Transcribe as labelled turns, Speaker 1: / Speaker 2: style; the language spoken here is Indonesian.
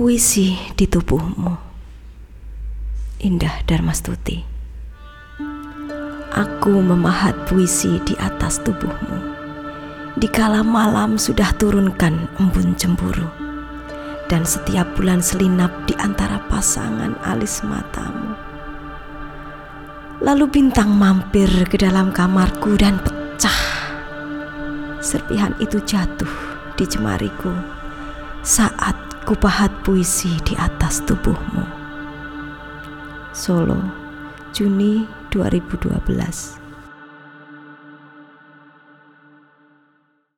Speaker 1: Puisi di tubuhmu. Indah Darmastuti Aku memahat puisi di atas tubuhmu. Di kala malam sudah turunkan embun cemburu. Dan setiap bulan selinap di antara pasangan alis matamu. Lalu bintang mampir ke dalam kamarku dan pecah. Serpihan itu jatuh di jemariku saat kupahat puisi di atas tubuhmu. Solo, Juni 2012